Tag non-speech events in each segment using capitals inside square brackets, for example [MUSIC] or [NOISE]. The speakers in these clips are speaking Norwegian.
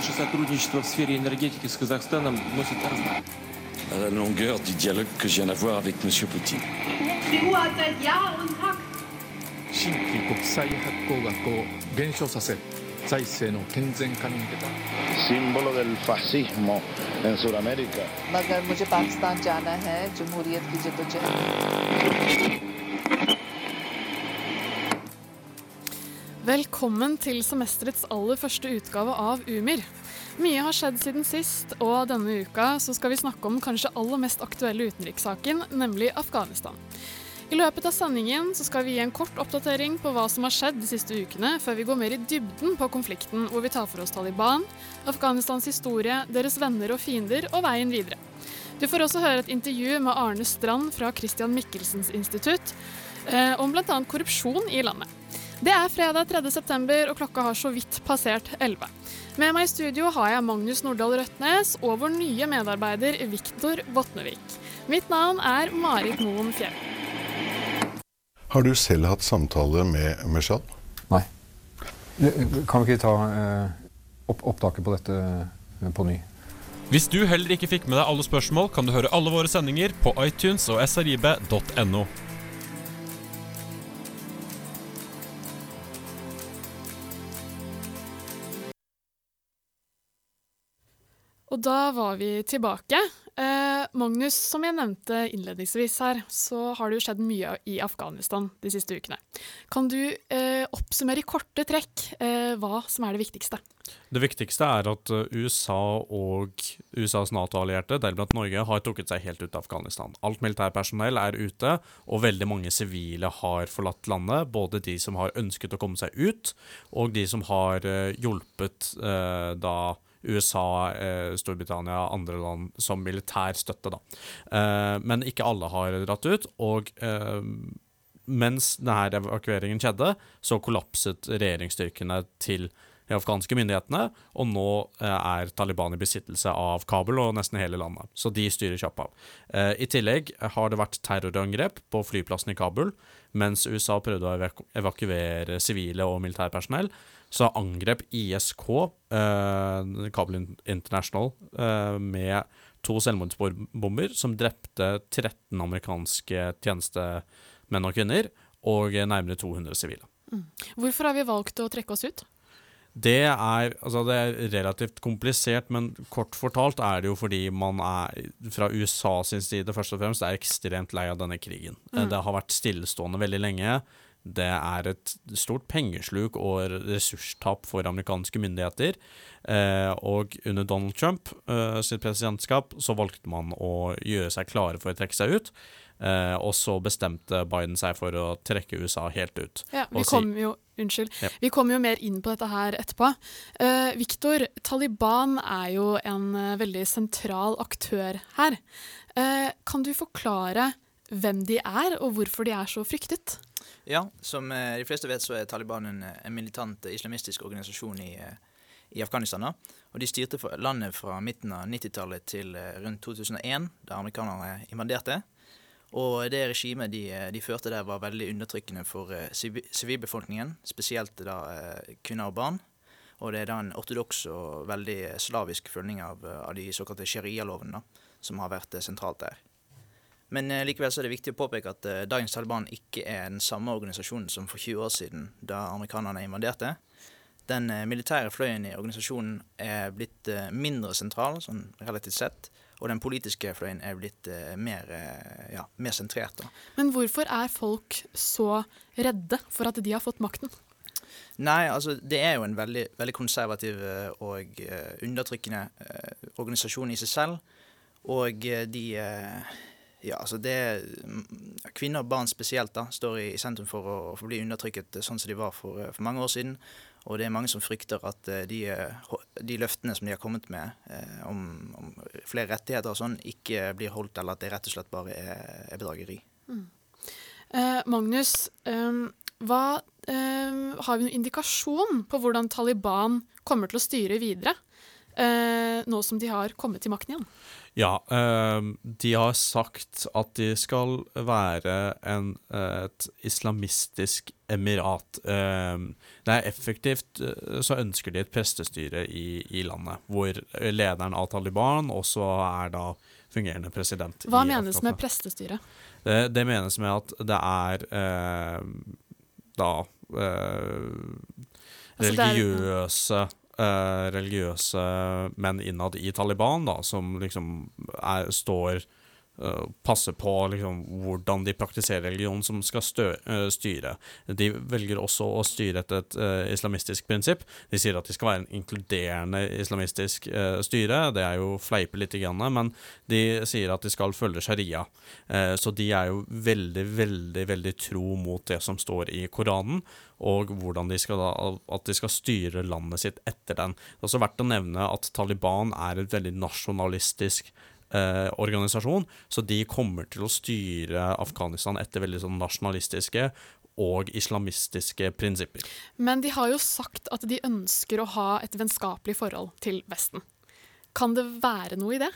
Наше сотрудничество в сфере энергетики с Казахстаном носит разные. à la longueur du dialogue que je viens d'avoir avec M. Poutine. Die Uhr hat seit Jahr Velkommen til semesterets aller første utgave av Umir. Mye har skjedd siden sist, og denne uka skal vi snakke om kanskje aller mest aktuelle utenrikssaken, nemlig Afghanistan. I løpet av sendingen skal vi gi en kort oppdatering på hva som har skjedd de siste ukene, før vi går mer i dybden på konflikten, hvor vi tar for oss Taliban, Afghanistans historie, deres venner og fiender og veien videre. Du får også høre et intervju med Arne Strand fra Christian Michelsens institutt eh, om bl.a. korrupsjon i landet. Det er fredag 3. september, og klokka har så vidt passert 11. Med meg i studio har jeg Magnus Nordahl Røtnes og vår nye medarbeider Viktor Botnevik. Mitt navn er Marit Moen Fjell. Har du selv hatt samtale med Meshal? Nei. Kan vi ikke ta eh, opp opptaket på dette eh, på ny? Hvis du heller ikke fikk med deg alle spørsmål, kan du høre alle våre sendinger på iTunes og srib.no. Og da var vi tilbake. Eh, Magnus, som jeg nevnte innledningsvis her, så har det jo skjedd mye i Afghanistan de siste ukene. Kan du eh, oppsummere i korte trekk eh, hva som er det viktigste? Det viktigste er at eh, USA og USAs Nato-allierte, deriblant Norge, har trukket seg helt ut av Afghanistan. Alt militærpersonell er ute, og veldig mange sivile har forlatt landet. Både de som har ønsket å komme seg ut, og de som har eh, hjulpet eh, da USA, eh, Storbritannia andre land som militær støtte. Da. Eh, men ikke alle har dratt ut. Og eh, mens denne evakueringen skjedde, så kollapset regjeringsstyrkene til de afghanske myndighetene, og nå eh, er Taliban i besittelse av Kabul og nesten hele landet. Så de styrer kjapt av. Eh, I tillegg har det vært terrorangrep på flyplassen i Kabul, mens USA prøvde å evaku evakuere sivile og militærpersonell så angrep ISK, eh, Kabul International, eh, med to selvmordsbomber som drepte 13 amerikanske tjenestemenn og -kvinner, og nærmere 200 sivile. Mm. Hvorfor har vi valgt å trekke oss ut? Det er, altså det er relativt komplisert, men kort fortalt er det jo fordi man er fra USA sin side først og fremst er ekstremt lei av denne krigen. Mm. Det har vært stillestående veldig lenge. Det er et stort pengesluk og ressurstap for amerikanske myndigheter. Eh, og under Donald Trump eh, sitt presidentskap så valgte man å gjøre seg klare for å trekke seg ut. Eh, og så bestemte Biden seg for å trekke USA helt ut. Ja, vi kommer jo, unnskyld, Ja. vi kommer jo mer inn på dette her etterpå. Eh, Viktor, Taliban er jo en eh, veldig sentral aktør her. Eh, kan du forklare hvem de er, og hvorfor de er så fryktet? Ja, som eh, de fleste vet, så er Taliban en, eh, en militant eh, islamistisk organisasjon i, i Afghanistan. da. Og de styrte landet fra midten av 90-tallet til rundt 2001, da amerikanerne invaderte. Og det regimet de, de førte der, var veldig undertrykkende for sivilbefolkningen, spesielt da kvinner og barn. Og det er da en ortodoks og veldig slavisk følging av, av de såkalte sharia-lovene som har vært sentralt der. Men eh, likevel så er det viktig å påpeke at eh, dagens Taliban ikke er den samme organisasjonen som for 20 år siden, da amerikanerne invaderte. Den eh, militære fløyen i organisasjonen er blitt mindre sentral, sånn relativt sett. Og den politiske fløyen er blitt mer, ja, mer sentrert. da. Men hvorfor er folk så redde for at de har fått makten? Nei, altså det er jo en veldig, veldig konservativ og undertrykkende organisasjon i seg selv. Og de Ja, altså det mm, Kvinner og barn spesielt da, står i sentrum for å, å bli undertrykket sånn som de var for, eh, for mange år siden. Og det er mange som frykter at eh, de, eh, de løftene som de har kommet med eh, om, om flere rettigheter og sånn, ikke blir holdt, eller at det rett og slett bare er, er bedrageri. Eh, Magnus, eh, hva, eh, har vi noen indikasjon på hvordan Taliban kommer til å styre videre? nå som de har kommet til makten igjen? Ja, eh, de har sagt at de skal være en, et islamistisk emirat. Eh, det er effektivt eh, så ønsker de et prestestyre i, i, landet, hvor lederen av Taliban også er da fungerende president. Hva menes med prestestyre? Det, det, menes med at det er eh, da altså religiøse Uh, religiøse menn innad i Taliban da, som liksom er, står uh, passer på liksom, hvordan de praktiserer religion som skal stø, uh, styre. De velger også å styre etter et islamistisk prinsipp. De sier at de skal være en inkluderende islamistisk styre. Det er jo fleipe litt, grann, men de sier at de skal følge sharia. så de er jo veldig, veldig, veldig tro mot det som står i Koranen og hvordan de skal da, at de skal styre landet sitt etter den. Det er også verdt å nevne at Taliban er et veldig nasjonalistisk eh, organisasjon, så de kommer til å styre Afghanistan etter veldig sånn nasjonalistiske og islamistiske prinsipper. Men de har jo sagt at de ønsker å ha et vennskapelig forhold til Vesten. Kan det være noe i det?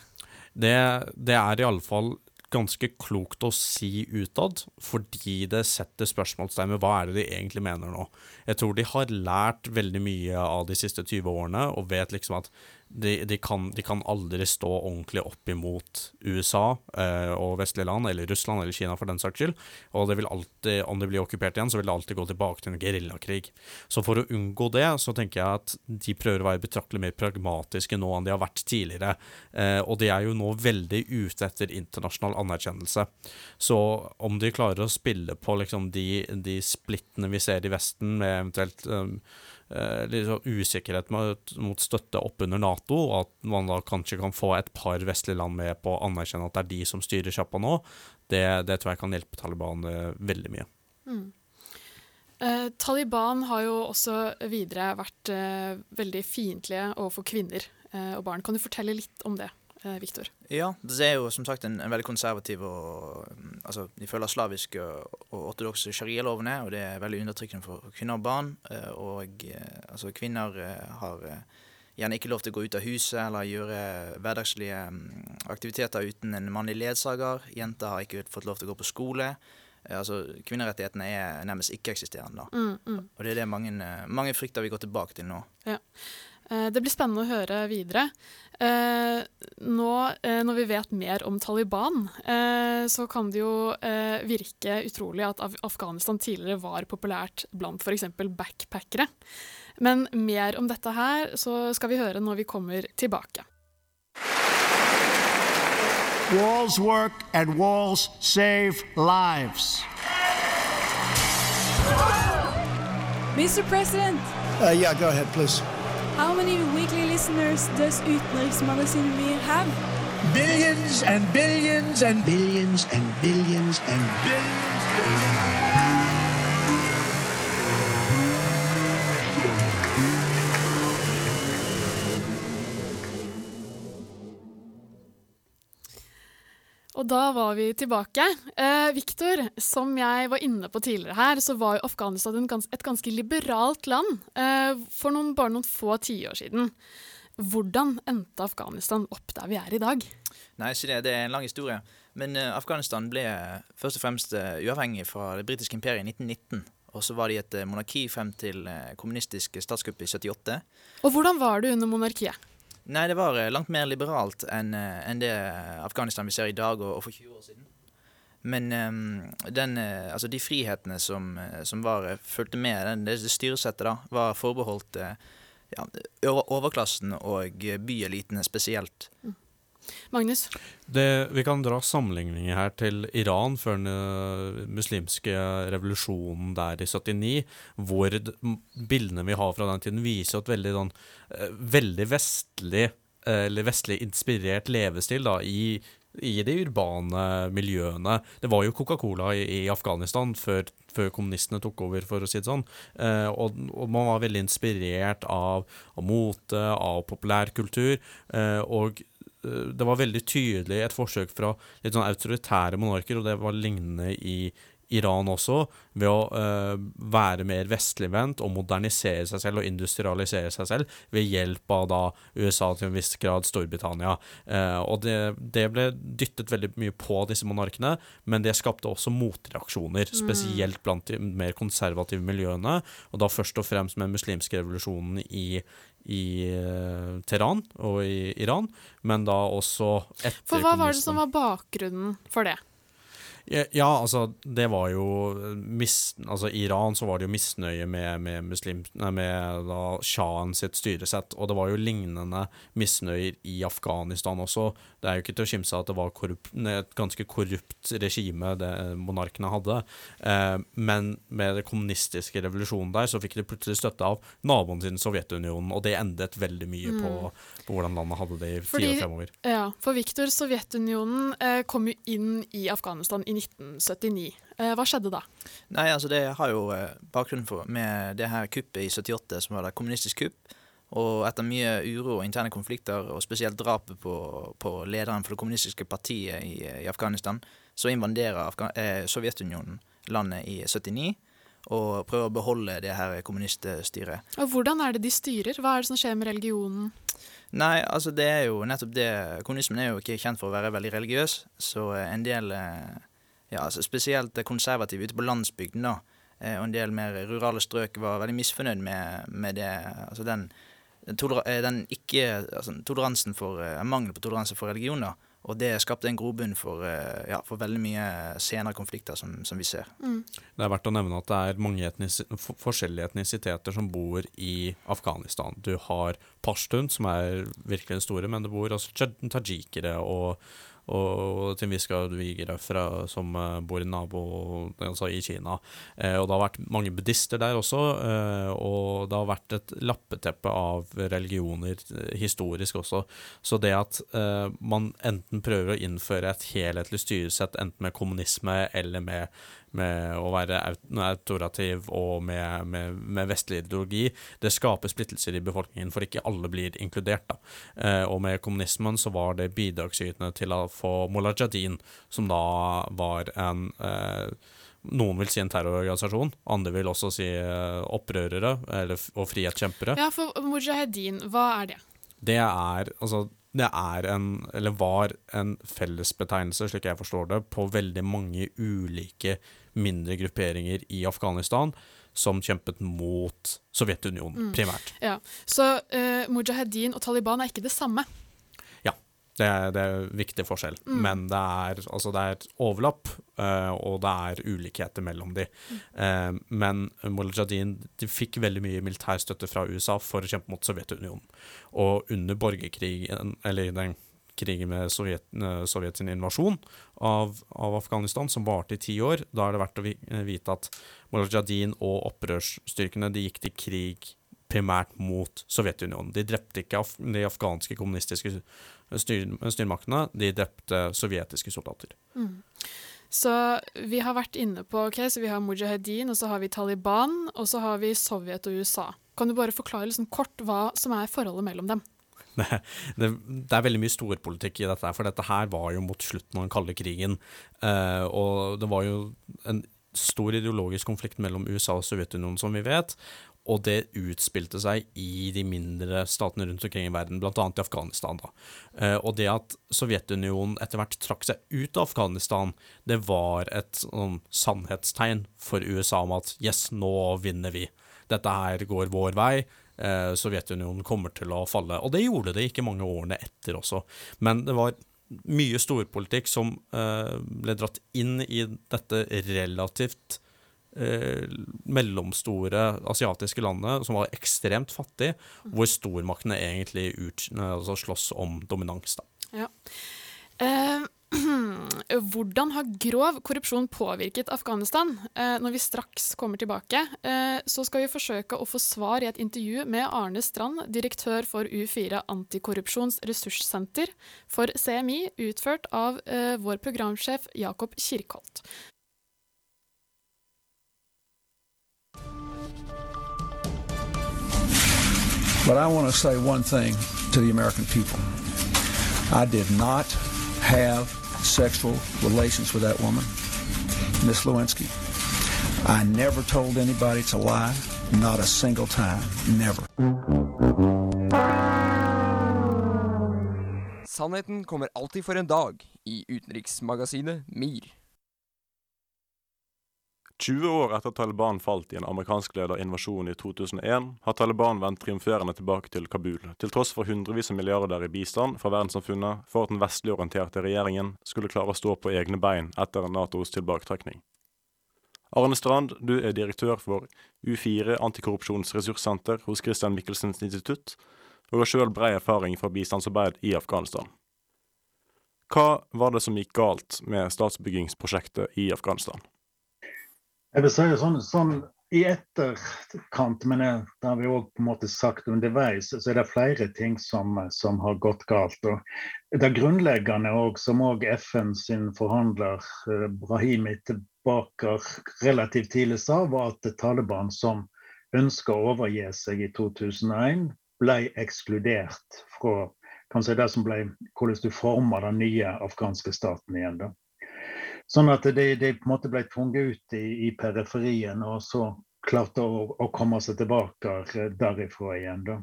Det, det er iallfall ganske klokt å si utad, fordi det setter spørsmålstegn ved hva er det de egentlig mener nå. Jeg tror de har lært veldig mye av de siste 20 årene og vet liksom at de, de, kan, de, kan, aldri stå ordentlig opp imot USA eh, og vestlige land, eller Russland eller Kina for den saks skyld. Og det vil alltid, om de blir okkupert igjen, så vil det alltid gå tilbake til en geriljakrig. Så for å unngå det, så tenker jeg at de prøver å være betraktelig mer pragmatiske nå enn de har vært tidligere. Eh, og de er jo nå veldig ute etter internasjonal anerkjennelse. Så om de klarer å spille på liksom de, de splittene vi ser i Vesten, med eventuelt Eh, litt sånn usikkerhet mot, støtte opp under Nato, og at man da kanskje kan få et par vestlige land med på å anerkjenne at det er de som styrer sjappa nå, det, det, tror jeg kan hjelpe Taliban eh, veldig mye. Mm. Eh, Taliban har jo også videre vært eh, veldig fiendtlige overfor kvinner eh, og barn. Kan du fortelle litt om det? Eh, Viktor? Ja, det er jo som sagt en, en veldig konservativ og Altså, de følger slaviske og, ortodokse sharialovene, og det er veldig undertrykkende for kvinner og barn. Eh, og eh, altså, kvinner har gjerne ikke lov til å gå ut av huset eller gjøre hverdagslige mm, aktiviteter uten en mannlig ledsager. Jenter har ikke fått lov til å gå på skole. Altså, Kvinnerettighetene er nærmest ikke-eksisterende. Mm, mm. Og det er det mange, mange frykter vi går tilbake til nå. Ja. Eh, det blir spennende å høre videre. Eh, nå eh, når vi vet mer om Taliban, så kan det jo virke utrolig at Afghanistan tidligere var populært blant f.eks. backpackere. Men mer om dette her så skal vi høre når vi kommer tilbake. Walls work and walls save lives. Mr. President. Uh, yeah, go ahead, please. How many weekly listeners does Utenriksmagasin Mir have? Billions and billions and billions and billions and billions. Og da var vi tilbake. Eh, Viktor, som jeg var inne på tidligere her, så var jo Afghanistan gans et ganske liberalt land eh, for noen, bare noen få tiår siden. Hvordan endte Afghanistan opp der vi er i dag? Nei, ikke det. Det er en lang historie. Men uh, Afghanistan ble først og fremst uh, uavhengig fra det britiske imperiet i 1919. Og så var de et uh, monarki frem til kommunistisk statskupp i 78. Og hvordan var det under monarkiet? Nei, det var eh, langt mer liberalt enn eh, en det Afghanistan vi ser i dag og, og for 20 år siden. Men den, altså de frihetene som, som var, fulgte med den, det styresettet, da, var forbeholdt ja, overklassen og byelitene spesielt. Mm. Magnus? Det, vi kan dra sammenligninger her til Iran før den uh, muslimske revolusjonen der i 79, hvor bildene vi har fra den tiden, viser et veldig, sånn, uh, veldig vestlig uh, eller vestlig inspirert levestil da, i, i de urbane miljøene. Det var jo Coca-Cola i, i, Afghanistan før, før, kommunistene tok over, for å si det sånn. Eh, og, og, man var veldig inspirert av, av mote, av populærkultur. Eh, og det var veldig tydelig et forsøk fra litt sånn autoritære monarker, og det var lignende i, Iran også, ved å uh, være mer vestligvendt og modernisere seg selv og industrialisere seg selv ved hjelp av da USA til en viss grad Storbritannia. Uh, og det, det, ble dyttet veldig mye på disse monarkene, men det skapte også motreaksjoner, Mm. spesielt blant de mer konservative miljøene, og da først og fremst med muslimske revolusjonen i i uh, Teheran og i Iran, men da også etter For hva var det som var bakgrunnen for det? Ja, altså, det var jo mis, Altså, i Iran så var det jo misnøye med, med, muslim, med da sjahen sitt styresett, og det var jo lignende misnøyer i Afghanistan også. Det er jo ikke til å kimse av at det var korrupt, et ganske korrupt regime det monarkene hadde, eh, men med den kommunistiske revolusjonen der, så fikk de plutselig støtte av naboen sin, Sovjetunionen, og det endret veldig mye Mm. på, på hvordan landet hadde det i Fordi- tida fremover. Ja, for Viktor, Sovjetunionen eh, kom jo inn i Afghanistan i 1979. Eh, hva skjedde da? Nei, altså det har jo eh, bakgrunn for med det her kuppet i 78, som var det kommunistisk kupp. Og etter mye uro og interne konflikter, og spesielt drapet på, på lederen for det kommunistiske partiet i, i Afghanistan, så invaderer Afgan eh, Sovjetunionen landet i 79 og prøver å beholde det her kommuniststyret. Og hvordan er det de styrer? Hva er det som skjer med religionen? Nei, altså det er jo nettopp det Kommunismen er jo ikke kjent for å være veldig religiøs, så eh, en del eh, ja, altså Spesielt konservative ute på landsbygden da, eh, og en del mer rurale strøk var veldig misfornøyd med, med det Altså den, den, eh, den ikke altså toleransen for eh, Mangel på toleranse for religioner. Og det skapte en grobunn for, eh, ja, for veldig mye senere konflikter som, som vi ser. Det er verdt å nevne at det er mange etnis forskjellige etnisiteter som bor i Afghanistan. Du har pashtun, som er virkelig den store, men det bor også tja- tajikere og, og til en viss grad uigere som eh, bor i nabo, altså i Kina. Eh, og det har vært mange buddhister der også, eh, og det har vært et lappeteppe av religioner eh, historisk også. Så det at eh, man enten prøver å innføre et helhetlig styresett, enten med kommunisme eller med med å være autorativ og med, med, med vestlig ideologi, det skaper splittelser i befolkningen, for ikke alle blir inkludert. da. Eh, og med kommunismen så var det bidragsytende til å få Molajadin, som da var en eh, noen vil si en terrororganisasjon, andre vil også si eh, opprørere eller, og frihetskjempere. Ja, for mujahedin, hva er det? Det er altså det er en, eller var en fellesbetegnelse, slik jeg forstår det, på veldig mange ulike mindre grupperinger i Afghanistan som kjempet mot Sovjetunionen, Mm. primært. Ja, Så uh, mujahedin og Taliban er ikke det samme? Det er, det er viktig forskjell. Mm. Men det er, altså det er overlapp, uh, og det er ulikheter mellom de. Eh, men Mujahedin de fikk veldig mye militærstøtte fra USA for å kjempe mot Sovjetunionen. Og under borgerkrigen, eller den krigen med Sovjet, uh, Sovjets invasjon av, av Afghanistan, som varte i ti år, da er det verdt å vite at Mujahedin og opprørsstyrkene de gikk til krig primært mot Sovjetunionen. De drepte ikke af de afghanske kommunistiske styr styrmaktene, de drepte sovjetiske soldater. Mm. Så vi har vært inne på ok, så vi har mujahedin, og så har vi Taliban, og så har vi Sovjet og USA. Kan du bare forklare liksom kort hva som er forholdet mellom dem? [LAUGHS] Det, det, det er veldig mye storpolitikk i dette, for dette her var jo mot slutten av den kalde krigen. Eh, og det var jo en stor ideologisk konflikt mellom USA og Sovjetunionen, som vi vet. Og det utspilte seg i de mindre statene rundt omkring i verden, bl.a. i Afghanistan. Da. Eh, og det at Sovjetunionen etter hvert trakk seg ut av Afghanistan, det var et sånn sannhetstegn for USA om at yes, nå vinner vi. Dette her går vår vei. Eh, Sovjetunionen kommer til å falle. Og det gjorde det ikke mange årene etter også. Men det var mye storpolitikk som eh, ble dratt inn i dette relativt eh, mellomstore asiatiske landet, som var ekstremt fattig, hvor stormaktene egentlig ut, altså slåss om dominans. Da. Ja. Eh, [CLEARS THROAT] hvordan har grov korrupsjon påvirket Afghanistan? Eh, når vi straks kommer tilbake, eh, så skal vi forsøke å få svar i et intervju med Arne Strand, direktør for U4 Antikorrupsjons ressurssenter for CMI, utført av eh, vår programsjef Jakob Kirkholt. But I want to say one thing to the American people. I did not have sexual relations with that woman. Miss Lewinsky. I never told anybody to lie, not a single time, never. Sannheten kommer alltid for en dag i utenriksmagasinet MIR. 20 år etter Taliban falt i en amerikanskledet invasjon i 2001, har Taliban vendt triumferende tilbake til Kabul, til tross for hundrevis av milliarder i bistand fra verdenssamfunnet for at den vestlig-orienterte regjeringen skulle klare å stå på egne bein etter Natos tilbaketrekning. Arne Strand, du er direktør for U4 antikorrupsjonsressurssenter hos Christian Michelsens institutt, og har sjøl brei erfaring fra bistandsarbeid i Afghanistan. Hva var det som gikk galt med statsbyggingsprosjektet i Afghanistan? Jeg vil si det sånn, sånn i etterkant, men det har vi òg sagt underveis, så er det flere ting som, som har gått galt. Og det grunnleggende, og som òg FN sin forhandler eh, Brahimi tilbake relativt tidlig sa, var at Taliban, som ønska å overgi seg i 2001, ble ekskludert fra si det som ble, hvordan du forma den nye afghanske staten igjen. da. Sånn at de, de, på en måte ble tvunget ut i, i periferien, og så klarte å, å, komme seg tilbake derifra igjen. Da.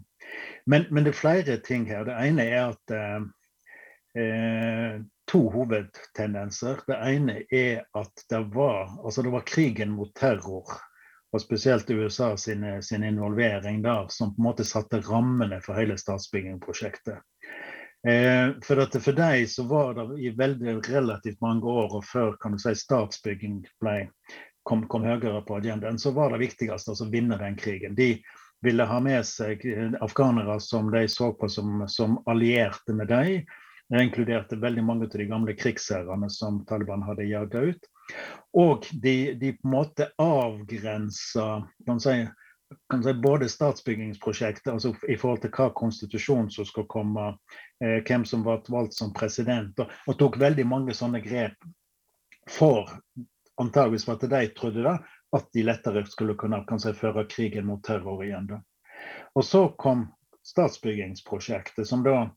Men, men, det er flere ting her. Det ene er at eh, eh, To hovedtendenser. Det ene er at det var, altså det var krigen mot terror og spesielt USA sin, sin involvering der, som på en måte satte rammene for hele statsbyggingprosjektet. Eh, for, at for deg så var det i veldig relativt mange år og før kan du si, statsbygging ble, kom, kom høyere på agendaen, så var det viktigste altså å vinne den krigen. De ville ha med seg eh, afghanere som de så på som, som allierte med dem. Det inkluderte veldig mange av de gamle krigsherrene som Taliban hadde jaga ut. Og de, de, på en måte avgrensa kan si, si, både statsbyggingsprosjektet, altså i forhold til hva konstitusjon som skal komme, eh, hvem som ble valgt som president, og, og, tok veldig mange sånne grep for antageligvis for at de trodde da, at de lettere skulle kunne si, føre krigen mot terror igjen. Da. Og så kom statsbyggingsprosjektet, som da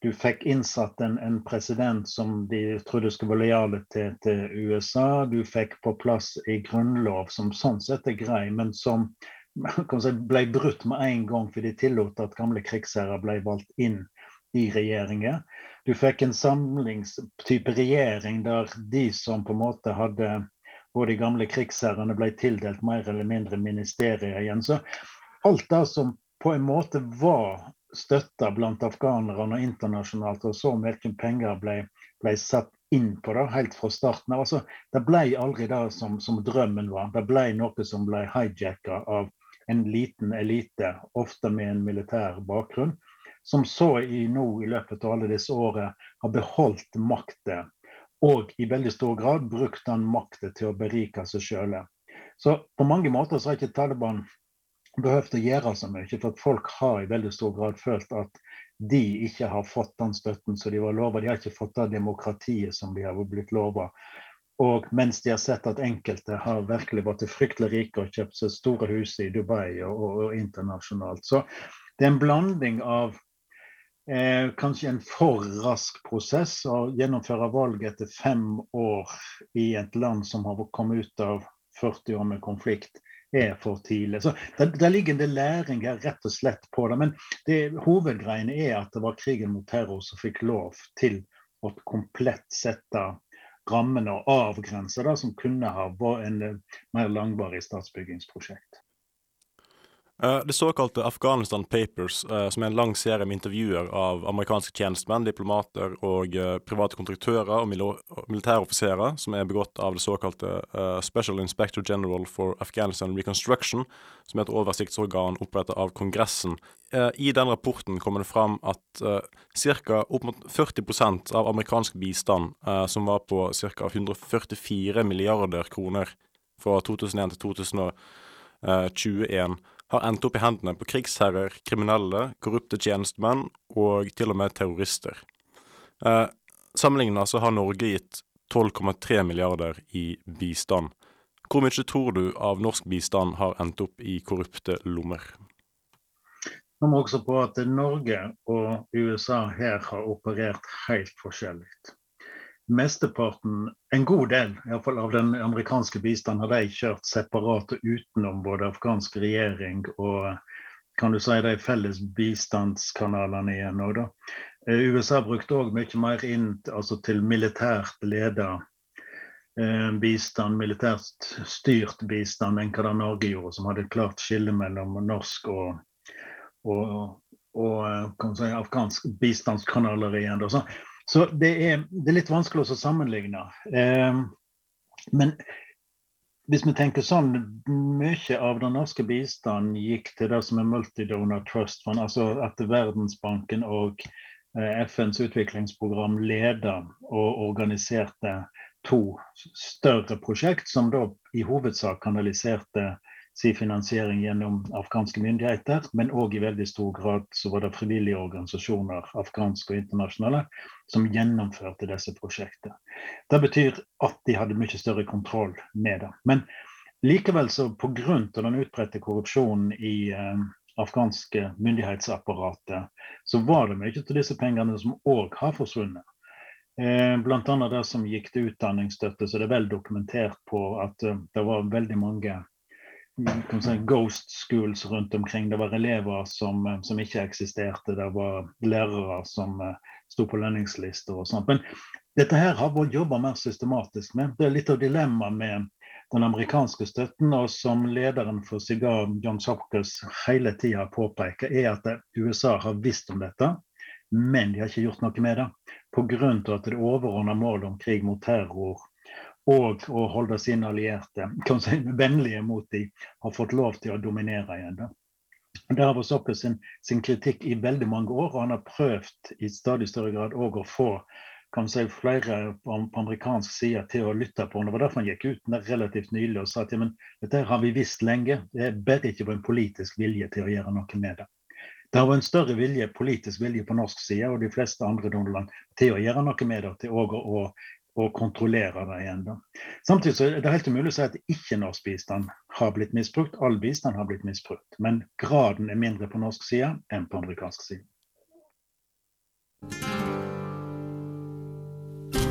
du fikk innsatt en, en, president som de trodde skulle være lojal til, til, USA. Du fikk på plass en grunnlov som sånn sett er grei, men som [LAUGHS] ble brutt med en gang, for de tillot at gamle krigsherrer ble valgt inn i regjeringer. Du fikk en samlingstype regjering der de som på en måte hadde både de gamle krigsherrene ble tildelt mer eller mindre ministerier igjen. Så alt det som på en måte var støtta blant afghanerne og internasjonalt, og så mye penger ble, ble satt inn på det helt fra starten av. Altså, det ble aldri det som, som drømmen var. Det ble noe som ble hijacka av en liten elite, ofte med en militær bakgrunn, som så i nå i løpet av alle disse årene har beholdt makta, og i veldig stor grad brukt den makta til å berike seg sjøl. Så på mange måter så har ikke Taliban behøvd å gjøre så mye, for at folk har i veldig stor grad følt at de ikke har fått den støtten som de var lova. De har ikke fått det demokratiet som de har blitt lova. Og mens de har sett at enkelte har virkelig vært fryktelig rike og kjøpt seg store hus i Dubai og, og, og internasjonalt. Så det er en blanding av eh, kanskje en for rask prosess å gjennomføre valg etter fem år i et land som har kommet ut av 40 år med konflikt, er for tidlig. Så der, ligger en del læring her rett og slett på det. Men det, hovedgreiene er at det var krigen mot terror som fikk lov til å komplett sette rammene og avgrense det som kunne ha vært en eh, mer langvarig statsbyggingsprosjekt. Eh, det såkalte Afghanistan Papers, eh, som er en lang serie med intervjuer av amerikanske tjenestemenn, diplomater og private kontraktører og militæroffiserer, som er begått av det såkalte Special Inspector General for Afghanistan Reconstruction, som er et oversiktsorgan opprettet av Kongressen. I den rapporten kommer det fram at ca. opp mot 40% av amerikansk bistand, som var på ca. 144 milliarder kroner fra 2001 til 2021, har endt opp i hendene på krigsherrer, kriminelle, korrupte tjenestemenn og til og med terrorister. Eh, Sammenlignet så har Norge gitt 12,3 milliarder i bistand. Hvor mye tror du av norsk bistand har endt opp i korrupte lommer? Nå må også på at Norge og USA her har operert helt forskjellig. Mesteparten, en god del i fall av den amerikanske bistanden, har de kjørt separat og utenom både afghansk regjering og kan du si de felles bistandskanalene igjen. òg, da. Eh, USA brukte òg mye mer inn altså til militært leda eh, bistand, militært styrt bistand, enn hva Norge gjorde, som hadde et klart skille mellom norsk og, og, og eh, si, afghansk bistandskanaler igjen. Da. Så, så det, er, det, er, litt vanskelig å sammenligne. Eh, men hvis vi tenker sånn, mye av den norske bistanden gikk til det som er multidonor trust fund, altså at Verdensbanken og eh, FNs utviklingsprogram leda og organiserte to større prosjekt, som da i hovedsak kanaliserte sin finansiering gjennom afghanske myndigheter, men òg i veldig stor grad så var det frivillige organisasjoner, afghanske og internasjonale, som gjennomførte disse prosjektene. Det betyr at de hadde mye større kontroll med det. Men likevel så pga. den utbredte korrupsjonen i eh, afghanske myndighetsapparatet, så var det mye av disse pengene som òg har forsvunnet. Eh, Bl.a. det som gikk til utdanningsstøtte, så det er vel dokumentert på at eh, det var veldig mange ghost schools rundt omkring. Det var elever som, eh, som ikke eksisterte, det var lærere som uh, sto på lønningslister og sånt. Men dette her har vi jobba mer systematisk med. Det er litt av dilemmaet med den amerikanske støtten, og som lederen for Sigar John Sopkes hele tida påpeker, er at USA har visst om dette, men de har ikke gjort noe med det. Pga. at det overordna målet om krig mot terror og å holde sine allierte si, vennlige mot dem, har fått lov til å dominere igjen. Da. Det har vært Sokke sin, sin, kritikk i veldig mange år, og han har prøvd i stadig større grad å få si, flere på, på, amerikansk side til å lytte på ham. Det var derfor han gikk ut relativt nylig og sa at ja, dette har vi visst lenge, det er bare ikke en politisk vilje til å gjøre noe med det. Det har vært en større vilje, politisk vilje på norsk side og de fleste andre donland til å gjøre noe med det, til å, å og kontrollere det igjen. Da. Samtidig er det helt umulig å si at ikke norsk bistand har blitt misbrukt. All bistand har blitt misbrukt, men graden er mindre på norsk side enn på amerikansk side.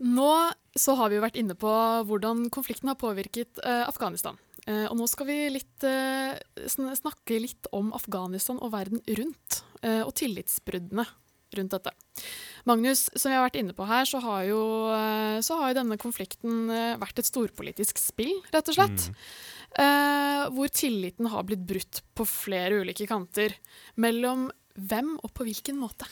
Nå så har vi jo vært inne på hvordan konflikten har påvirket eh, Afghanistan. Eh, og nå skal vi litt, eh, snakke litt om Afghanistan og verden rundt, eh, og tillitsbruddene rundt dette. Magnus, som vi har vært inne på her, så har jo, eh, så har jo denne konflikten eh, vært et storpolitisk spill, rett og slett. Mm. hvor tilliten har blitt brutt på flere ulike kanter. Mellom hvem og på hvilken måte?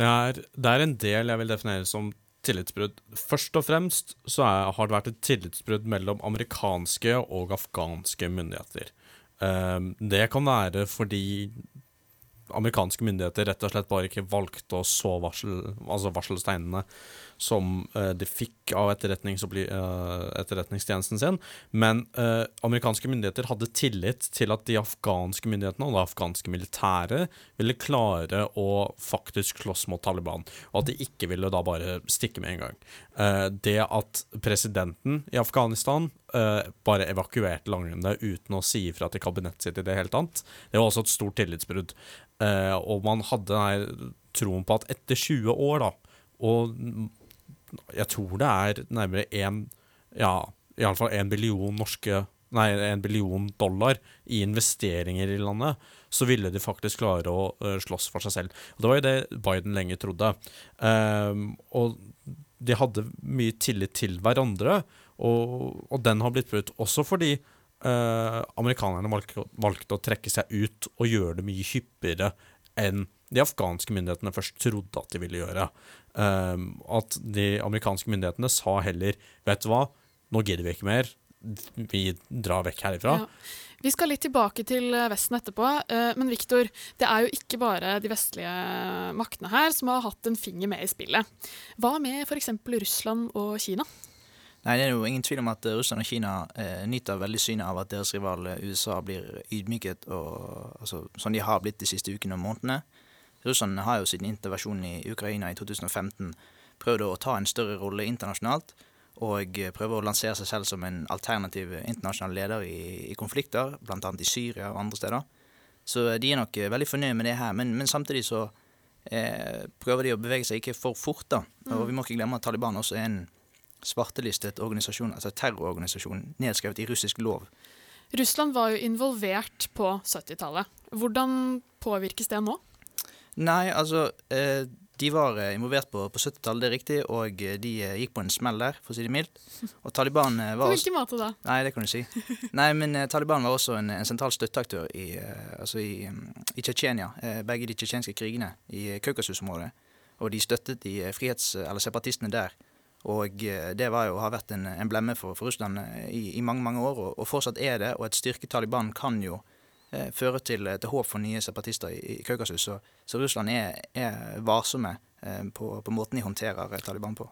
Det er, det er en del jeg vil definere som tillitsbrudd. Først og fremst så er, har det vært et tillitsbrudd mellom amerikanske og afghanske myndigheter. Um, det kan være fordi amerikanske myndigheter rett og slett bare ikke valgte å så varsel, altså varselsteinene som uh, de fikk av uh, etterretningstjenesten sin. Men uh, amerikanske myndigheter hadde tillit til at de afghanske myndighetene og det afghanske militæret ville klare å faktisk slåss mot Taliban, og at de ikke ville da bare stikke med en gang. det at presidenten i Afghanistan bare evakuerte langrennet uten å si ifra til kabinettet sitt i det hele tatt, det var også et stort tillitsbrudd. og man hadde denne troen på at etter 20 år, da, og jeg tror det er nærmere én Ja, iallfall én billion norske Nei, en billion dollar i investeringer i landet, så ville de faktisk klare å uh, slåss for seg selv. Og Det var jo det Biden lenge trodde. Um, og de hadde mye tillit til hverandre, og, og den har blitt brutt. Også fordi uh, amerikanerne valgte, valgte, å trekke seg ut og gjøre det mye hyppigere enn de afghanske myndighetene først trodde at de ville gjøre. Um, at de amerikanske myndighetene sa heller Vet du hva, nå gidder vi ikke mer. Vi drar vekk herifra. Ja. Vi skal litt tilbake til eh, Vesten etterpå, eh, men Viktor, det er jo ikke bare de vestlige maktene her som har hatt en finger med i spillet. Hva med f.eks. Russland og Kina? Nei, Det er jo ingen tvil om at eh, Russland og Kina eh, nyter veldig synet av at deres rival eh, USA blir ydmyket, og, altså, som de har blitt de siste ukene og månedene. Russland har jo siden intervensjonen i Ukraina i 2015 prøvd å ta en større rolle internasjonalt og prøver å lansere seg selv som en alternativ internasjonal leder i, i konflikter, bl.a. i Syria og andre steder. Så de er nok veldig fornøyd med det her, men, men samtidig så eh, prøver de å bevege seg ikke for fort. da. Og vi må ikke glemme at Taliban også er en svartelistet organisasjon, altså terrororganisasjon, nedskrevet i russisk lov. Russland var jo involvert på 70-tallet. Hvordan påvirkes det nå? Nei, altså eh, de var eh, involvert på, på 70-tallet, det er riktig, og eh, de gikk på en smell der, for å si det mildt. Og Taliban var På hvilken måte da? Nei, det kan du si. [LAUGHS] Nei, men Taliban var også en, en sentral støtteaktør i, altså i, mm, i Tsjetsjenia, begge de tsjetsjenske krigene i Kaukasus-området. Og de støttet de frihets- eller separatistene der. Og det var jo, har vært en, en blemme for, for Russland i, i, mange mange år, og, og, fortsatt er det. Og et styrket Taliban kan jo eh, føre til, til, håp for nye separatister i, i Kaukasus. Så, så, Russland er, er varsomme eh, på, på, måten de håndterer Taliban på.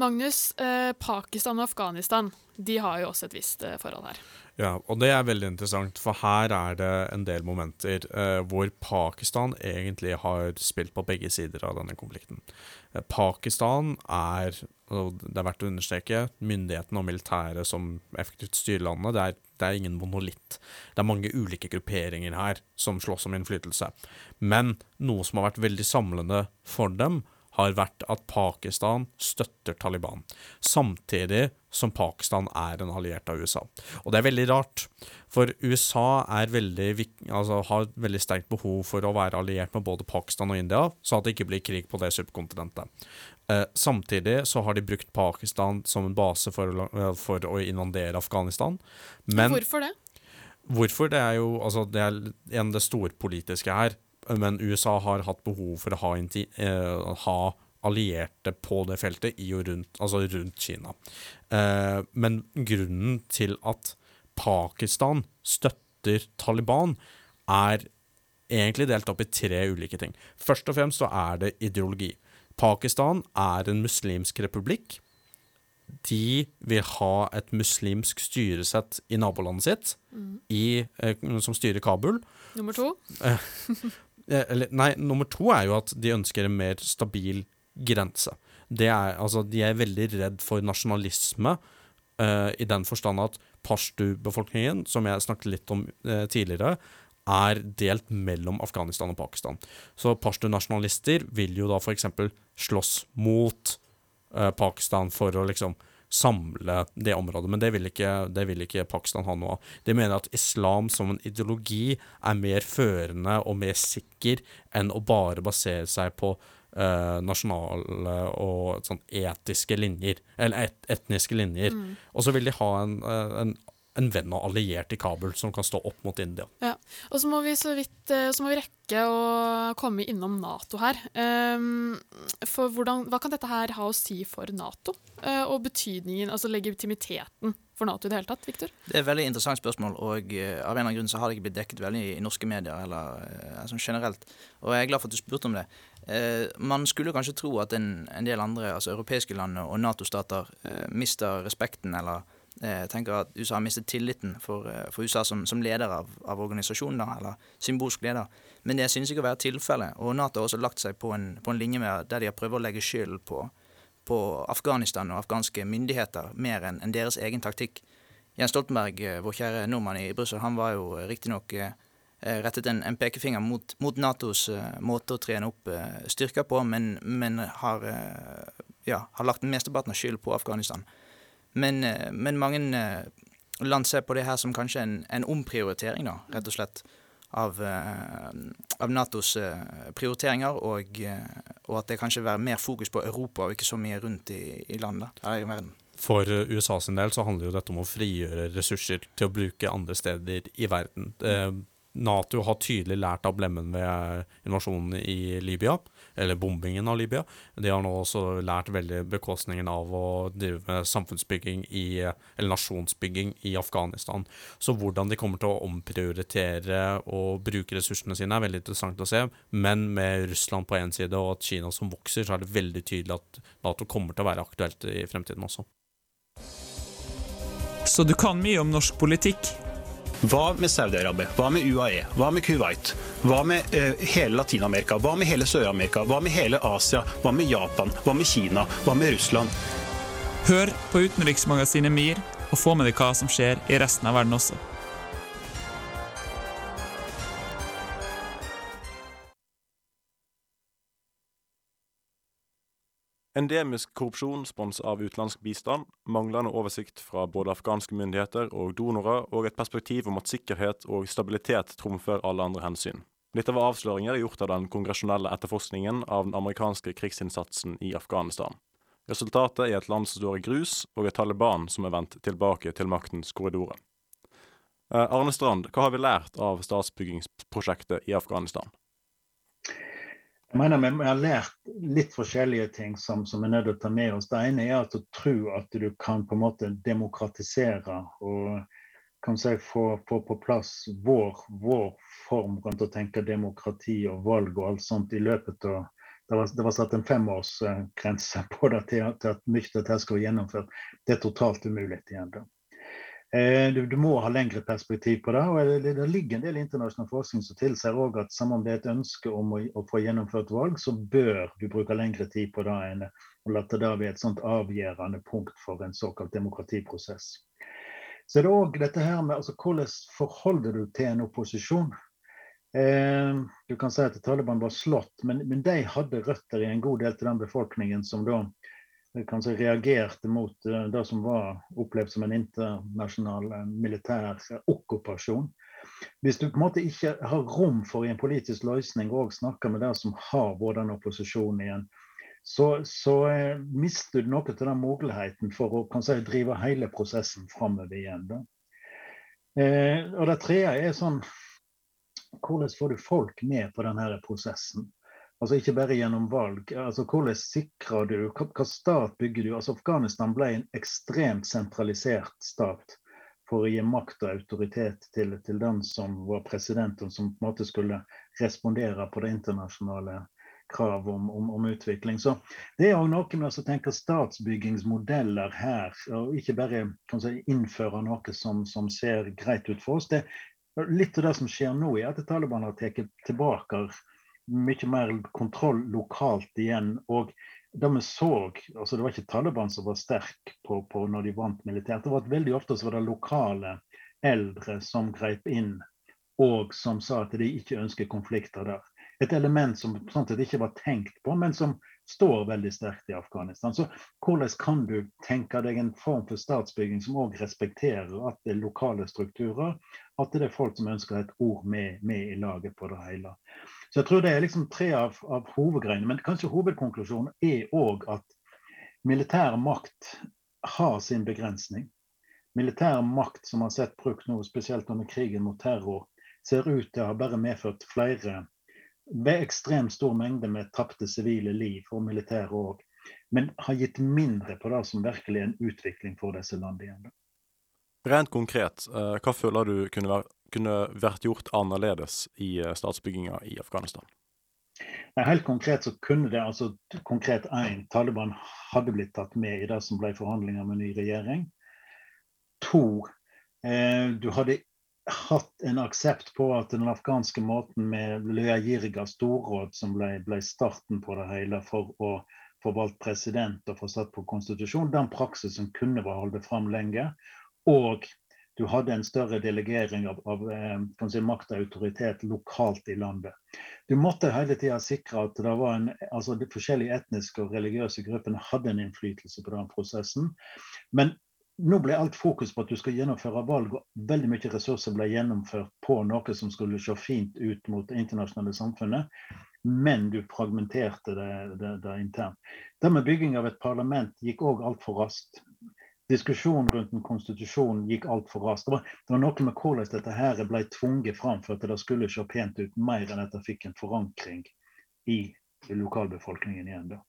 Magnus, eh, Pakistan og Afghanistan de har jo også et visst eh, forhold her. Ja, og det er veldig interessant, for her er det en del momenter eh, hvor Pakistan egentlig har spilt på begge sider av denne konflikten. Eh, Pakistan er, og det er verdt å understreke, myndighetene og militæret som effektivt styrer landet. Det er, det er ingen monolitt. Det er mange ulike grupperinger her som slåss om innflytelse. Men noe som har vært veldig samlende for dem, har vært at Pakistan støtter Taliban, samtidig som Pakistan er en alliert av USA. Og det er veldig rart, for USA veldig, altså, har veldig sterkt behov for å være alliert med både Pakistan og India, så at det ikke blir krig på det subkontinentet. Eh, samtidig så har de brukt Pakistan som en base for, eh, for å invadere Afghanistan. Men Hvorfor det? Hvorfor? Det er jo altså, det er en det storpolitiske her men USA har hatt behov for å ha, uh, ha allierte på det feltet i og rundt, altså rundt Kina. Uh, men grunnen til at Pakistan støtter Taliban, er egentlig delt opp i tre ulike ting. Først og fremst så er det ideologi. Pakistan er en muslimsk republikk. De vil ha et muslimsk styresett i nabolandet sitt, mm. i, eh, som styrer Kabul. Nummer to? Eh, eller, nei, nummer to er jo at de ønsker en mer stabil grense. Er, altså, de er veldig redd for nasjonalisme, uh, i den forstand at pashtu-befolkningen, som jeg snakket litt om uh, tidligere, er delt mellom Afghanistan og Pakistan. Så pashtu-nasjonalister vil jo da f.eks. slåss mot uh, Pakistan for å liksom samle det området. Men det vil, ikke, det vil ikke Pakistan ha noe av. De mener at islam som en ideologi er mer førende og mer sikker enn å bare basere seg på eh, nasjonale og sånn etiske linjer, eller et, etniske linjer. Mm. Og så vil de ha en, eh, en en venn og alliert i Kabul som kan stå opp mot India. Ja, og så må vi så vidt eh, så må vi rekke å komme innom Nato her. Um, for hvordan, Hva kan dette her ha å si for Nato, uh, og betydningen, altså legitimiteten for Nato i det hele tatt? Victor? Det er et veldig interessant spørsmål, og uh, av en eller annen grunn så har det ikke blitt dekket veldig i norske medier, eller sånn generelt. Og jeg er glad for at du spurte om det. man skulle kanskje tro at en, en del andre, altså europeiske land og Nato-stater, mister respekten eller jeg eh, tenker at USA har mistet tilliten for, eh, for USA som, som, leder av, av organisasjonen, eller symbolsk leder. Men det synes ikke å være tilfellet. Og Nato har også lagt seg på en, på en linje med der de har prøvd å legge skyld på, på Afghanistan og afghanske myndigheter mer enn en deres egen taktikk. Jens Stoltenberg, eh, vår kjære nordmann i Brussel, han var jo riktignok rettet en, en, pekefinger mot, mot Natos uh, måte å trene opp uh, styrker på, men, men har, uh, ja, har lagt mesteparten av skyld på Afghanistan. Men, eh, men, mange eh, land ser på det her som kanskje en, en omprioritering, da, rett og slett. Av, eh, av Natos prioriteringer, og, og, at det kanskje er være mer fokus på Europa og ikke så mye rundt i, i landet. i verden. For USA sin del så handler jo dette om å frigjøre ressurser til å bruke andre steder i verden. Det, Nato har tydelig lært av blemmen ved invasjonen i Libya, eller bombingen av Libya. De har nå også lært veldig bekostningen av å drive med samfunnsbygging i, eller nasjonsbygging i Afghanistan. Så hvordan de kommer til å omprioritere og bruke ressursene sine, er veldig interessant å se. Men med Russland på én side og at Kina som vokser, så er det veldig tydelig at Nato kommer til å være aktuelt i fremtiden også. Så du kan mye om norsk politikk? Hva med Saudi-Arabia? Hva med UAE? Hva med Kuwait? Hva med uh, hele Latin-Amerika? Hva med hele Sør-Amerika? Hva med hele Asia? Hva med Japan? Hva med Kina? Hva med Russland? Hør på utenriksmagasinet MIR, og få med deg hva som skjer i resten av verden også. Endemisk korrupsjon spons av utenlandsk bistand, manglende oversikt fra både afghanske myndigheter og donorer, og et perspektiv om at sikkerhet og stabilitet trumfer alle andre hensyn. Dette var avsløringer gjort av den kongresjonelle etterforskningen av den amerikanske krigsinnsatsen i Afghanistan. Resultatet er et land som står i grus, og et Taliban som er vendt tilbake til maktens korridorer. Eh, Arne Strand, hva har vi lært av statsbyggingsprosjektet i Afghanistan? Jeg mener Vi har lært litt forskjellige ting som, som er nødt til å ta med oss. Det ene er at å tro at du kan på en måte demokratisere og kan si, få, få på plass vår, vår form rundt å tenke demokrati og valg og alt sånt i løpet av det var, det var satt en femårsgrense på det til, til at mye av dette skal være gjennomført. Det er totalt umulig igjen. da. Eh, du, du, må ha lengre perspektiv på det. og Det, det ligger en del internasjonal forskning som tilsier også at samme om det er et ønske om å, å, få gjennomført valg, så bør du bruke lengre tid på det enn å la det være et sånt avgjørende punkt for en såkalt demokratiprosess. Så det er òg dette her med altså, hvordan forholder du til en opposisjon? Eh, du kan si at Taliban var slått, men, men, de hadde røtter i en god del til den befolkningen som da kanskje reagerte mot eh, det som var opplevd som en internasjonal eh, militær okkupasjon. Hvis du på en måte ikke har rom for i en politisk løsning å snakke med det som har vært den opposisjonen igjen, så, så eh, mister du noe av den muligheten for å si, drive hele prosessen framover igjen. Eh, og det tredje er sånn hvordan får du folk med på denne prosessen? Altså Ikke bare gjennom valg. altså Hvordan sikrer du hva, stat bygger du? Altså Afghanistan ble en ekstremt sentralisert stat for å gi makt og autoritet til, til den som var president, og som på en måte skulle respondere på det internasjonale krav om, om, om utvikling. Så Det er også noe med å tenke statsbyggingsmodeller her, og ikke bare si, innføre noe som, som, ser greit ut for oss. Det, Litt av det som skjer nå, er at Taliban har tatt tilbake mye mer kontroll lokalt igjen. Og det vi så, altså det var ikke Taliban som var sterk på, på når de vant militært. Det var at Veldig ofte så var det lokale eldre som grep inn og som sa at de ikke ønsker konflikter der. Et element som sånn sett ikke var tenkt på, men som står veldig sterkt i Afghanistan. Så hvordan kan du tenke deg en form for statsbygging som òg respekterer at det er lokale strukturer, at det er folk som ønsker et ord med, med i laget på det hele. Så jeg tror det er liksom tre av, av hovedgreiene. Men kanskje hovedkonklusjonen er òg at militær makt har sin begrensning. Militær makt som har sett brukt nå, spesielt under krigen mot terror, ser ut til å ha bare medført flere ved ekstremt stor mengde med tapte sivile liv og militære òg, men har gitt mindre på det som virkelig er en utvikling for disse landene. Rent konkret, eh, hva føler du kunne, vært, kunne vært gjort annerledes i eh, statsbygginga i Afghanistan? Helt konkret så kunne det altså konkret én Taliban hadde blitt tatt med i det som ble forhandlinger med ny regjering. To, eh, du hadde hatt en aksept på at den afghanske måten med Løya Jirga storråd, som ble, ble, starten på det hele for å få valgt president og få satt på konstitusjon, den praksisen kunne vært holdt fram lenge. Og du hadde en større delegering av, av eh, si, makt og autoritet lokalt i landet. Du måtte hele tida sikre at en, altså de forskjellige etniske og religiøse gruppene hadde en innflytelse på den prosessen. Men nå ble alt fokus på at du skal gjennomføre valg, og veldig mye ressurser ble gjennomført på noe som skulle se fint ut mot det internasjonale samfunnet, men du fragmenterte det, det, det internt. Det med bygging av et parlament gikk òg altfor raskt. Diskusjonen rundt en konstitusjon gikk altfor raskt. Det, det var noe med hvordan dette her ble tvunget fram for at det skulle se pent ut, mer enn at det fikk en forankring i lokalbefolkningen igjen. Da.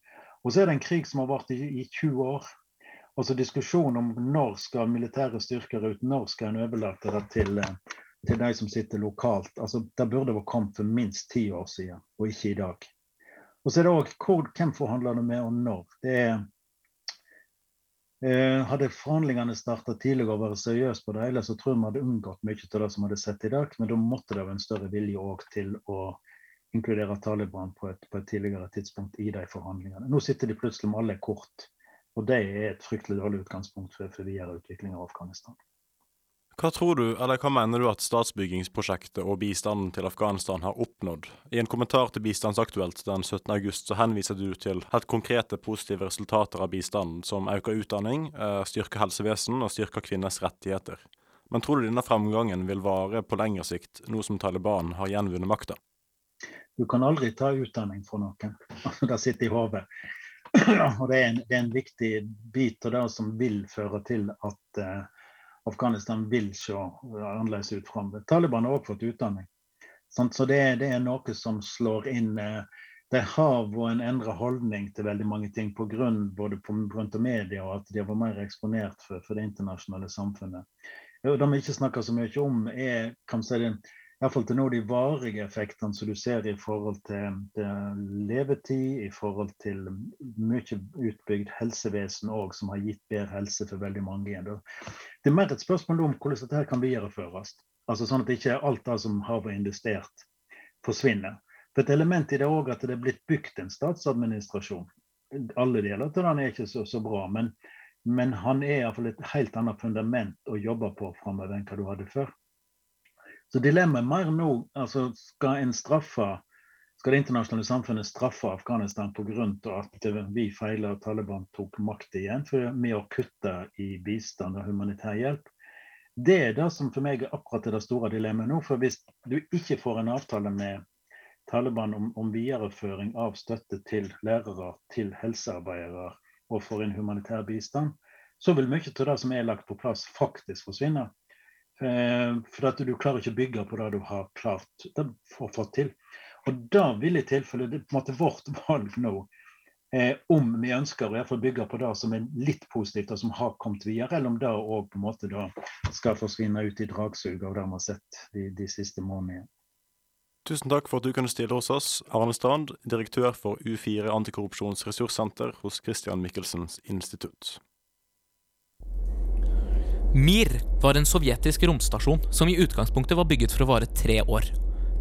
Og så er det en krig som har vart i, i 20 år. Altså Diskusjonen om når skal militære styrker ut, når skal en overlate det til, til de som sitter lokalt. Altså, Det burde vært kommet for minst ti år siden, og ikke i dag. Og så er det òg hvem forhandler du med, og når. Det er hadde forhandlingene starta tidligere og vært seriøse på det hele, så tror jeg vi hadde unngått mye av det som hadde sett i dag. Men da måtte det være en større vilje òg til å inkludere Taliban på et, på et tidligere tidspunkt i de forhandlingene. Nå sitter de plutselig med alle kort, og det er et fryktelig dårlig utgangspunkt for, for videre utvikling av Afghanistan. Hva tror du, eller hva mener du at statsbyggingsprosjektet og bistanden til Afghanistan har oppnådd? I en kommentar til Bistandsaktuelt den 17. august så henviser du til helt konkrete positive resultater av bistanden, som øker utdanning, styrker helsevesen og styrker kvinners rettigheter. Men tror du denne fremgangen vil vare på lengre sikt, nå som Taliban har gjenvunnet makta? Du kan aldri ta utdanning fra noen. [LAUGHS] Det sitter i hodet. [CLEARS THROAT] Og det er, en, det er en viktig bit av det som vil føre til at eh, Afghanistan vil se annerledes ut framover. Taliban har også fått utdanning. Så det, det, er noe som slår inn eh, De har vært en endret holdning til veldig mange ting på grunn både på grunn av media og at de har vært mer eksponert for, for det internasjonale samfunnet. Det vi ikke snakker så mye om, er kan si det, Iallfall til nå de varige effektene som du ser i forhold til, levetid, i forhold til mye utbygd helsevesen òg, som har gitt bedre helse for veldig mange. Det er mer et spørsmål om hvordan dette kan videreføres. Altså Sånn at ikke alt det som har vært investert, forsvinner. For Et element i det òg at det er blitt bygd en statsadministrasjon. Alle deler av den er ikke så, så bra, men, men han er iallfall et helt annet fundament å jobbe på framover enn hva du hadde før. Så dilemmaet er mer nå altså skal en straffe skal det internasjonale samfunnet straffe Afghanistan pga. at vi feiler og Taliban tok makt igjen med å kutte i bistand og humanitær hjelp? Det er det som for meg er akkurat det store dilemmaet nå. For hvis du ikke får en avtale med Taliban om, om videreføring av støtte til lærere, til helsearbeidere og for en humanitær bistand, så vil mye av det som er lagt på plass, faktisk forsvinne. Eh, for at du klarer ikke å bygge på det du har klart å få til. Og da vil i tilfelle det er på en måte vårt [LAUGHS] valg nå eh, om vi ønsker å bygge på det som er litt positivt og som har kommet videre, eller om det òg på en måte skal forsvinne ut i dragsuget av det vi har sett de, de siste månedene. Tusen takk for at du kunne stille hos oss, Arne Strand, direktør for U4 Antikorrupsjonsressurssenter hos Christian Michelsens institutt. Mir var en sovjetisk romstasjon som i utgangspunktet var bygget for å vare tre år.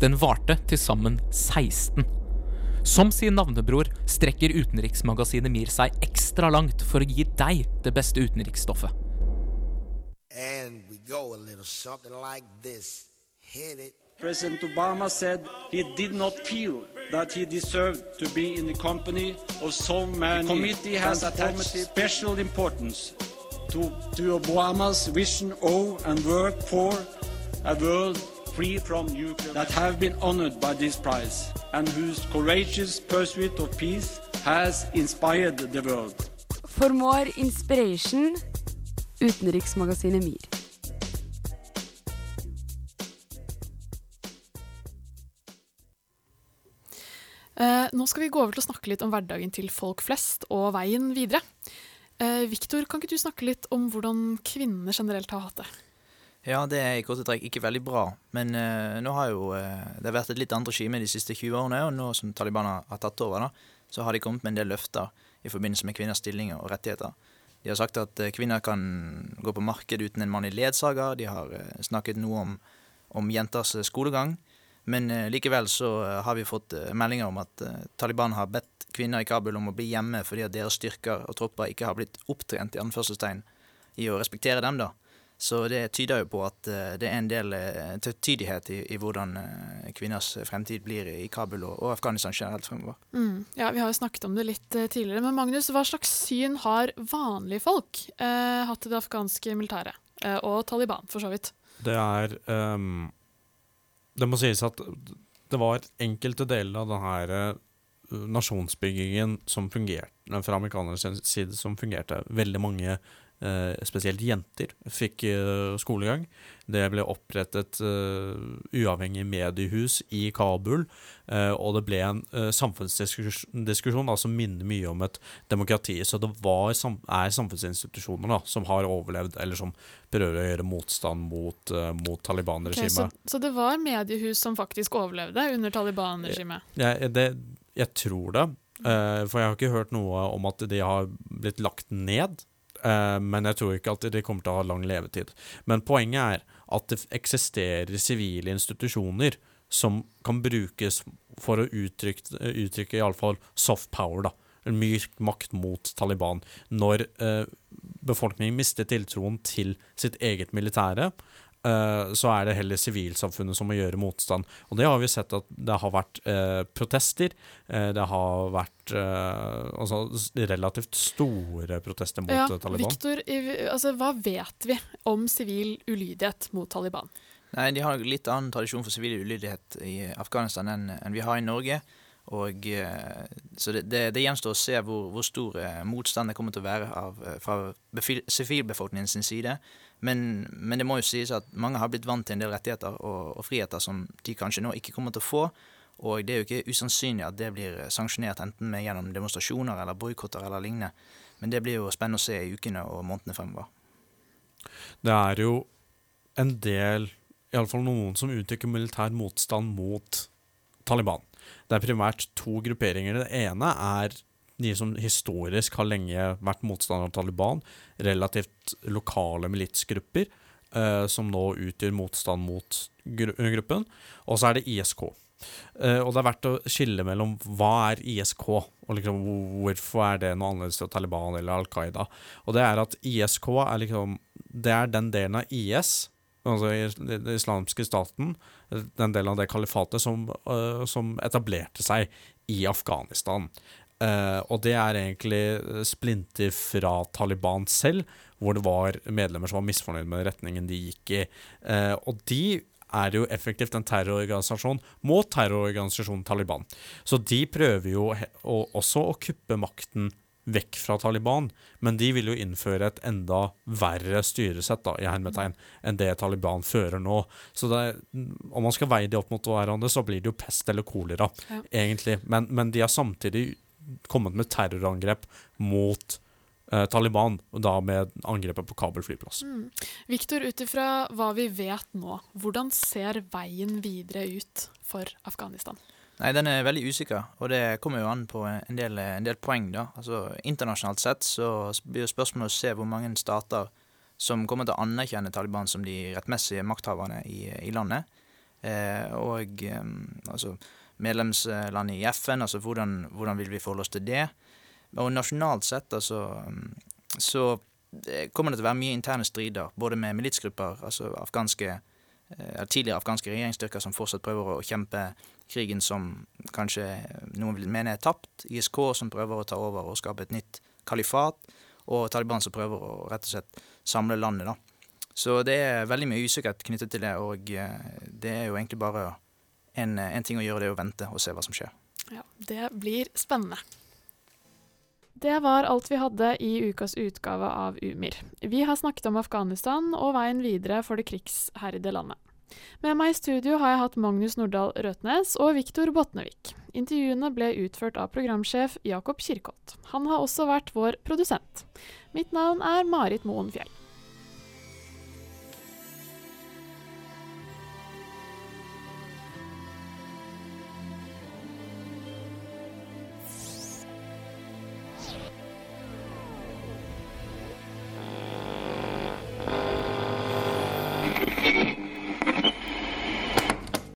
Den varte til sammen 16. Som sin navnebror strekker utenriksmagasinet Mir seg ekstra langt for å gi deg det beste utenriksstoffet. And we go a little something like this. President Obama said he did not feel that he deserved to be in the company of so many. The committee has attached special importance to, to Obama's vision of and work for a world free from nuclear that have been honored by this prize and whose courageous pursuit of peace has inspired the world. For more inspiration, utenriksmagasinet MIR. Eh, nå skal vi gå over til å snakke litt om hverdagen til folk flest og veien videre. Eh, Viktor, kan ikke du snakke litt om hvordan kvinner generelt har hatt det? Ja, det er i korte trekk ikke veldig bra. Men eh, nå har jo eh, det vært et litt annet regime de siste 20 årene, og nå som Taliban har, har tatt over, da, så har de kommet med en del løfter i forbindelse med kvinners stillinger og rettigheter. De har sagt at eh, kvinner kan gå på marked uten en mann i ledsager. De har eh, snakket noe om, om jenters eh, skolegang. Men eh, likevel så eh, har vi fått eh, meldinger om at Taliban har bedt kvinner i Kabul om å bli hjemme fordi at deres styrker og tropper ikke har blitt opptrent i anførselstegn i å respektere dem. da. Så det tyder jo på at det er en del tvetydighet i, i hvordan kvinners fremtid blir i Kabul og, og Afghanistan generelt fremover. Mm. Ja, Vi har jo snakket om det litt tidligere. Men Magnus, hva slags syn har vanlige folk eh, hatt til det afghanske militæret? Eh, og Taliban, for så vidt. Det er ehm, Det må sies at det var enkelte deler av denne eh, nasjonsbyggingen som fungerte fra amerikanernes side som fungerte. Veldig mange spesielt jenter fikk eh, skolegang. Det ble opprettet eh, uavhengig mediehus i Kabul, eh, og det ble en eh, samfunnsdiskusjon da, som minner mye om et demokrati. Så det var, er samfunnsinstitusjoner da, som har overlevd, eller som prøver å gjøre motstand mot, eh, mot Taliban-regimet. så det var mediehus som faktisk overlevde under Taliban-regimet? Det, jeg tror det, eh, for jeg har ikke hørt noe om at de har blitt lagt ned. Eh, men jeg tror ikke at de kommer til å ha lang levetid. Men poenget er at det eksisterer sivile institusjoner som kan brukes for å uttrykke, uttrykke iallfall soft power, da. Myk makt mot Taliban. Når eh, befolkningen mister tiltroen til sitt eget militære, så er det heller sivilsamfunnet som må gjøre motstand. Og det har vi sett at det har vært eh, protester. Eh, det har vært eh, altså, relativt store protester mot Ja, eh, Taliban. Victor, altså, hva vet vi om sivil ulydighet mot Taliban? Nei, De har litt annen tradisjon for sivil ulydighet i Afghanistan enn enn vi har i Norge. Og, eh, så det, det, det gjenstår å se hvor, hvor stor eh, motstand det kommer til å være av, eh, fra sivilbefolkningen sin side. Men, men det må jo sies at mange har blitt vant til en del rettigheter og, og friheter som de kanskje nå ikke kommer til å få. Og det er jo ikke usannsynlig at det blir sanksjonert enten med gjennom demonstrasjoner eller boikotter eller lignende. Men det blir jo spennende å se i ukene og månedene fremover. Det er jo en del, iallfall noen, som uttrykker militær motstand mot Taliban. Det er primært to grupperinger. Det ene er de som historisk har lenge vært motstandere av Taliban. Relativt lokale militsgrupper eh, som nå utgjør motstand mot gru gruppen. Og så er det ISK. Eh, og det er verdt å skille mellom hva er ISK, og liksom hvorfor er det noe annerledes til Taliban eller Al Qaida. Og det er at ISK er liksom Det er den delen av IS, altså den islamske staten, den delen av det kalifatet som, øh, som etablerte seg i Afghanistan. Uh, og det er egentlig splinter fra Taliban selv, hvor det var medlemmer som var misfornøyd med retningen de gikk i. Uh, og de er jo effektivt en terrororganisasjon mot terrororganisasjonen Taliban. Så de prøver jo også å kuppe makten vekk fra Taliban, men de vil jo innføre et enda verre styresett da, i hermetegn, enn det Taliban fører nå. Så er, om man skal veie de opp mot hverandre, så blir det jo pest eller kolera, Ja. egentlig. Men, men de har samtidig kommet med terrorangrep mot eh, Taliban, og da med angrepet på Kabul flyplass. Mm. Victor, ut ifra hva vi vet nå, hvordan ser veien videre ut for Afghanistan? Nei, den er veldig usikker, og det kommer jo an på en del, en del poeng, da. Altså, internasjonalt sett så blir jo spørsmålet å se hvor mange stater som kommer til å anerkjenne Taliban som de rettmessige makthaverne i, i landet. Eh, og eh, altså medlemsland i FN, altså hvordan, hvordan vil vi forholde oss til det? Og nasjonalt sett, altså, så eh, kommer det til å være mye interne strider, både med militsgrupper, altså afghanske eh, tidligere afghanske regjeringsstyrker som fortsatt prøver å kjempe krigen som kanskje noen vil mene er tapt. ISK som prøver å ta over og skape et nytt kalifat. Og Taliban som prøver å rett og slett samle landet. da. Så det er veldig mye usikkerhet knyttet til det, og eh, det er jo egentlig bare en, en ting å gjøre, det er å vente og se hva som skjer. Ja, det blir spennende. Det var alt vi hadde i ukas utgave av Umir. Vi har snakket om Afghanistan og veien videre for det krigsherjede landet. Med meg i studio har jeg hatt Magnus Nordahl Røtnes og Viktor Botnevik. Intervjuene ble utført av programsjef Jakob Kirkholt. Han har også vært vår produsent. Mitt navn er Marit Moen Fjell.